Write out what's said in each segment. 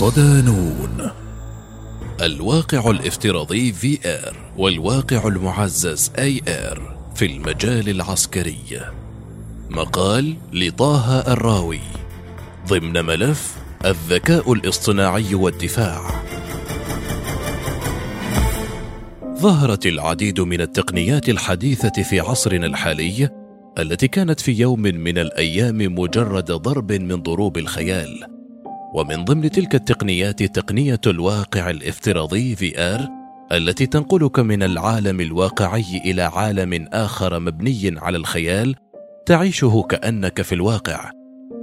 صدانون الواقع الافتراضي VR والواقع المعزز AR في المجال العسكري. مقال لطه الراوي. ضمن ملف الذكاء الاصطناعي والدفاع. ظهرت العديد من التقنيات الحديثة في عصرنا الحالي التي كانت في يوم من الأيام مجرد ضرب من ضروب الخيال. ومن ضمن تلك التقنيات تقنية الواقع الافتراضي VR التي تنقلك من العالم الواقعي إلى عالم آخر مبني على الخيال تعيشه كأنك في الواقع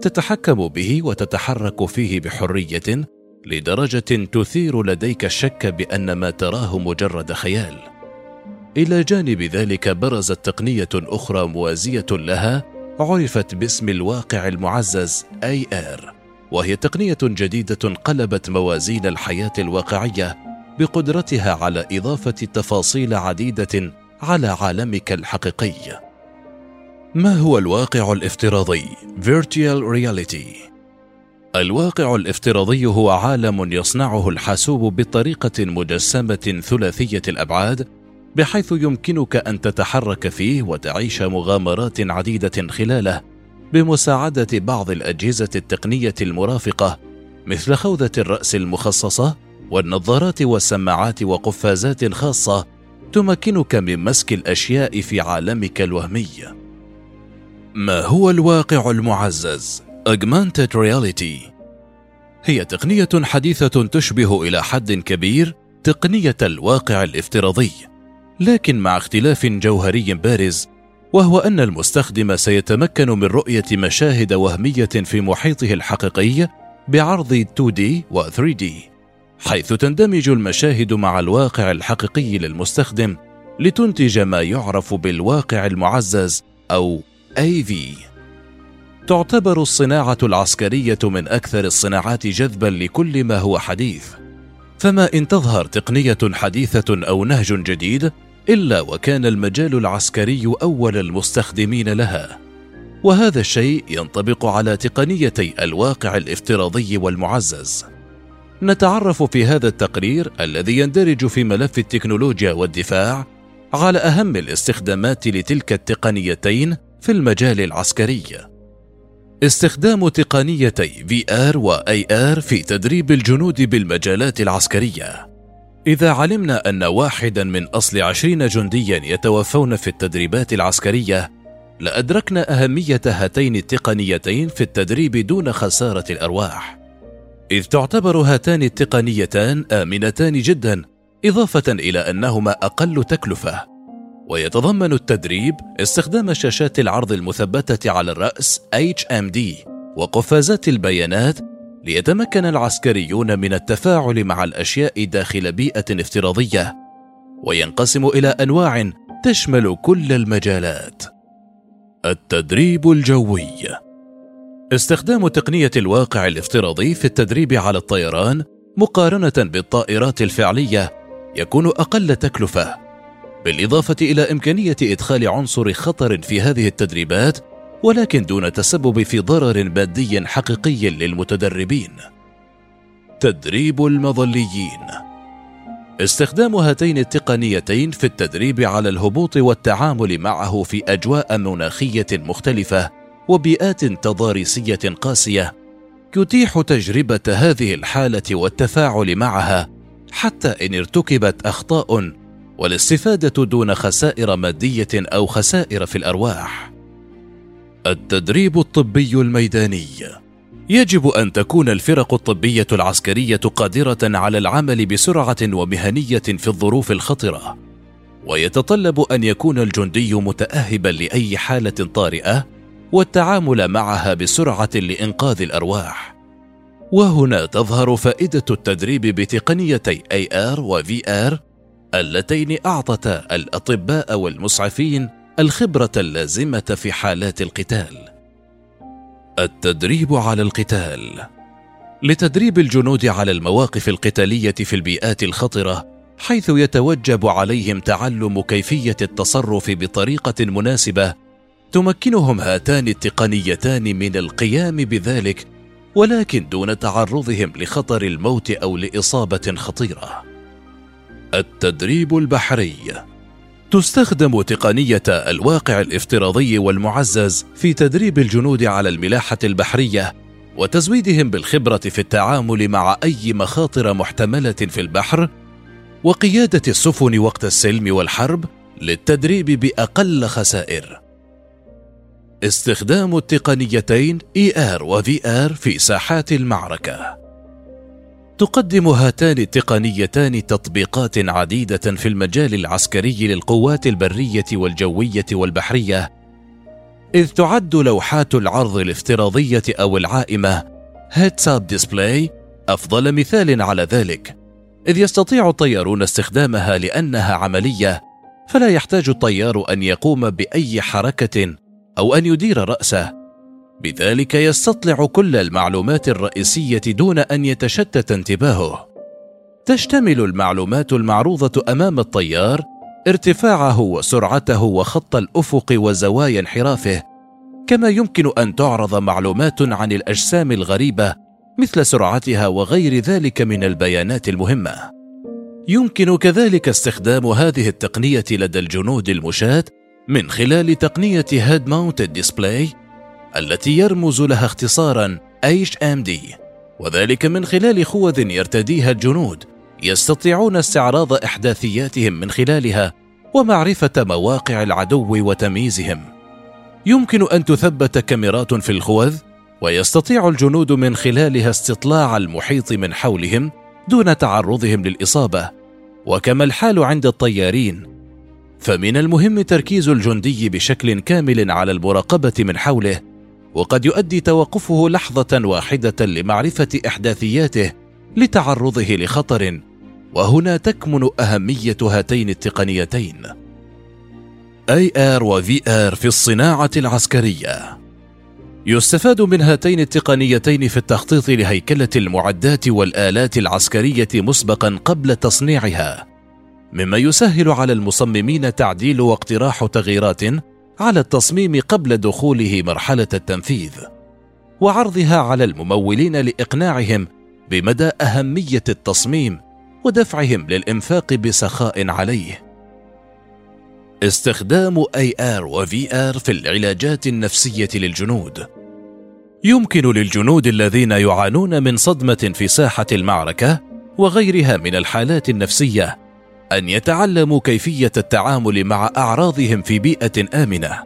تتحكم به وتتحرك فيه بحرية لدرجة تثير لديك الشك بأن ما تراه مجرد خيال. إلى جانب ذلك برزت تقنية أخرى موازية لها عرفت باسم الواقع المعزز AR، وهي تقنية جديدة قلبت موازين الحياة الواقعية بقدرتها على إضافة تفاصيل عديدة على عالمك الحقيقي. ما هو الواقع الافتراضي Virtual Reality؟ الواقع الافتراضي هو عالم يصنعه الحاسوب بطريقة مجسمة ثلاثية الأبعاد بحيث يمكنك أن تتحرك فيه وتعيش مغامرات عديدة خلاله بمساعدة بعض الأجهزة التقنية المرافقة مثل خوذة الرأس المخصصة والنظارات والسماعات وقفازات خاصة تمكنك من مسك الأشياء في عالمك الوهمي. ما هو الواقع المعزز؟ Augmented Reality هي تقنية حديثة تشبه إلى حد كبير تقنية الواقع الافتراضي، لكن مع اختلاف جوهري بارز، وهو أن المستخدم سيتمكن من رؤية مشاهد وهمية في محيطه الحقيقي بعرض 2D و 3D، حيث تندمج المشاهد مع الواقع الحقيقي للمستخدم لتنتج ما يعرف بالواقع المعزز أو AV. تعتبر الصناعة العسكرية من أكثر الصناعات جذبا لكل ما هو حديث، فما إن تظهر تقنية حديثة أو نهج جديد إلا وكان المجال العسكري أول المستخدمين لها، وهذا الشيء ينطبق على تقنيتي الواقع الافتراضي والمعزز. نتعرف في هذا التقرير الذي يندرج في ملف التكنولوجيا والدفاع على أهم الاستخدامات لتلك التقنيتين في المجال العسكري. استخدام تقنيتي VR و AR في تدريب الجنود بالمجالات العسكرية إذا علمنا أن واحدا من أصل عشرين جنديا يتوفون في التدريبات العسكرية لأدركنا أهمية هاتين التقنيتين في التدريب دون خسارة الأرواح. إذ تعتبر هاتان التقنيتان آمنتان جدا إضافة إلى أنهما أقل تكلفة. ويتضمن التدريب استخدام شاشات العرض المثبتة على الرأس HMD وقفازات البيانات ليتمكن العسكريون من التفاعل مع الأشياء داخل بيئة افتراضية وينقسم إلى أنواع تشمل كل المجالات. التدريب الجوي. استخدام تقنية الواقع الافتراضي في التدريب على الطيران مقارنة بالطائرات الفعلية يكون أقل تكلفة بالإضافة إلى إمكانية إدخال عنصر خطر في هذه التدريبات ولكن دون تسبب في ضرر مادي حقيقي للمتدربين. تدريب المظليين استخدام هاتين التقنيتين في التدريب على الهبوط والتعامل معه في أجواء مناخية مختلفة وبيئات تضاريسية قاسية يتيح تجربة هذه الحالة والتفاعل معها حتى إن ارتكبت أخطاء والاستفادة دون خسائر مادية أو خسائر في الأرواح التدريب الطبي الميداني. يجب أن تكون الفرق الطبية العسكرية قادرة على العمل بسرعة ومهنية في الظروف الخطرة. ويتطلب أن يكون الجندي متاهبا لأي حالة طارئة والتعامل معها بسرعة لإنقاذ الأرواح. وهنا تظهر فائدة التدريب بتقنيتي AR و VR اللتين أعطتا الأطباء والمسعفين الخبرة اللازمة في حالات القتال. التدريب على القتال. لتدريب الجنود على المواقف القتالية في البيئات الخطرة حيث يتوجب عليهم تعلم كيفية التصرف بطريقة مناسبة تمكنهم هاتان التقنيتان من القيام بذلك ولكن دون تعرضهم لخطر الموت أو لإصابة خطيرة. التدريب البحري. تستخدم تقنية الواقع الافتراضي والمعزز في تدريب الجنود على الملاحة البحرية وتزويدهم بالخبرة في التعامل مع أي مخاطر محتملة في البحر وقيادة السفن وقت السلم والحرب للتدريب بأقل خسائر استخدام التقنيتين ER و VR في ساحات المعركة. تقدم هاتان التقنيتان تطبيقات عديدة في المجال العسكري للقوات البرية والجوية والبحرية، إذ تعد لوحات العرض الافتراضية أو العائمة Heads Up Display أفضل مثال على ذلك، إذ يستطيع الطيارون استخدامها لأنها عملية، فلا يحتاج الطيار أن يقوم بأي حركة أو أن يدير رأسه. بذلك يستطلع كل المعلومات الرئيسية دون أن يتشتت انتباهه. تشتمل المعلومات المعروضة أمام الطيار ارتفاعه وسرعته وخط الأفق وزوايا انحرافه. كما يمكن أن تعرض معلومات عن الأجسام الغريبة مثل سرعتها وغير ذلك من البيانات المهمة. يمكن كذلك استخدام هذه التقنية لدى الجنود المشاة من خلال تقنية Head Mounted Display التي يرمز لها اختصارا HMD وذلك من خلال خوذ يرتديها الجنود يستطيعون استعراض إحداثياتهم من خلالها ومعرفة مواقع العدو وتمييزهم. يمكن أن تثبت كاميرات في الخوذ ويستطيع الجنود من خلالها استطلاع المحيط من حولهم دون تعرضهم للإصابة. وكما الحال عند الطيارين فمن المهم تركيز الجندي بشكل كامل على المراقبة من حوله وقد يؤدي توقفه لحظة واحدة لمعرفة إحداثياته لتعرضه لخطر وهنا تكمن أهمية هاتين التقنيتين. AR و VR في الصناعة العسكرية. يستفاد من هاتين التقنيتين في التخطيط لهيكلة المعدات والآلات العسكرية مسبقا قبل تصنيعها مما يسهل على المصممين تعديل واقتراح تغييرات على التصميم قبل دخوله مرحلة التنفيذ وعرضها على الممولين لإقناعهم بمدى أهمية التصميم ودفعهم للإنفاق بسخاء عليه. استخدام AR و VR في العلاجات النفسية للجنود. يمكن للجنود الذين يعانون من صدمة في ساحة المعركة وغيرها من الحالات النفسية أن يتعلموا كيفية التعامل مع أعراضهم في بيئة آمنة.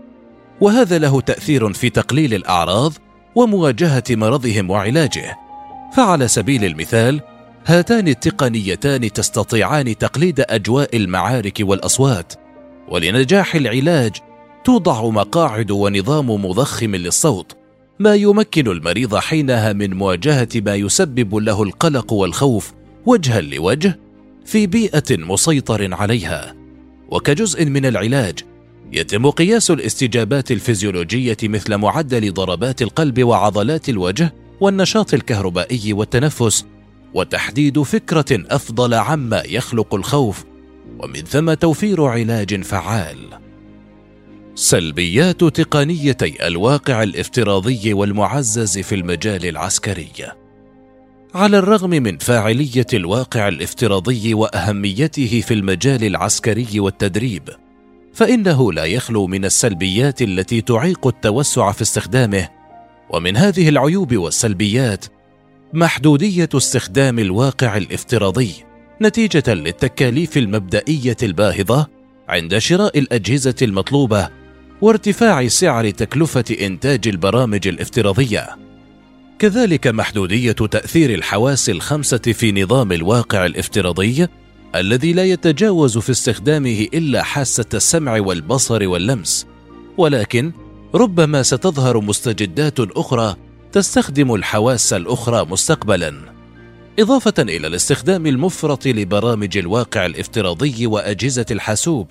وهذا له تأثير في تقليل الأعراض ومواجهة مرضهم وعلاجه. فعلى سبيل المثال هاتان التقنيتان تستطيعان تقليد أجواء المعارك والأصوات. ولنجاح العلاج توضع مقاعد ونظام مضخم للصوت ما يمكن المريض حينها من مواجهة ما يسبب له القلق والخوف وجها لوجه في بيئة مسيطر عليها وكجزء من العلاج يتم قياس الاستجابات الفيزيولوجية مثل معدل ضربات القلب وعضلات الوجه والنشاط الكهربائي والتنفس وتحديد فكرة أفضل عما يخلق الخوف ومن ثم توفير علاج فعال. سلبيات تقنيتي الواقع الافتراضي والمعزز في المجال العسكري. على الرغم من فاعلية الواقع الافتراضي وأهميته في المجال العسكري والتدريب فإنه لا يخلو من السلبيات التي تعيق التوسع في استخدامه ومن هذه العيوب والسلبيات محدودية استخدام الواقع الافتراضي نتيجة للتكاليف المبدئية الباهظة عند شراء الأجهزة المطلوبة وارتفاع سعر تكلفة إنتاج البرامج الافتراضية. كذلك محدودية تأثير الحواس الخمسة في نظام الواقع الافتراضي الذي لا يتجاوز في استخدامه إلا حاسة السمع والبصر واللمس. ولكن ربما ستظهر مستجدات أخرى تستخدم الحواس الأخرى مستقبلا. إضافة إلى الاستخدام المفرط لبرامج الواقع الافتراضي وأجهزة الحاسوب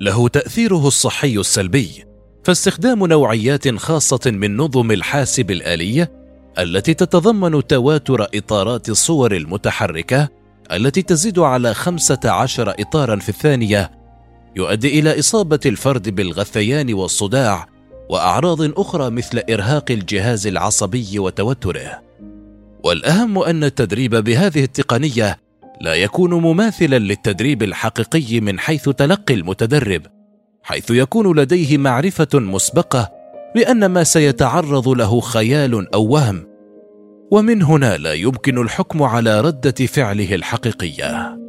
له تأثيره الصحي السلبي. فاستخدام نوعيات خاصة من نظم الحاسب الآلية التي تتضمن تواتر إطارات الصور المتحركة التي تزيد على 15 إطارا في الثانية يؤدي إلى إصابة الفرد بالغثيان والصداع وأعراض أخرى مثل إرهاق الجهاز العصبي وتوتره. والأهم أن التدريب بهذه التقنية لا يكون مماثلا للتدريب الحقيقي من حيث تلقي المتدرب حيث يكون لديه معرفة مسبقة بان ما سيتعرض له خيال أو وهم ومن هنا لا يمكن الحكم على ردة فعله الحقيقية.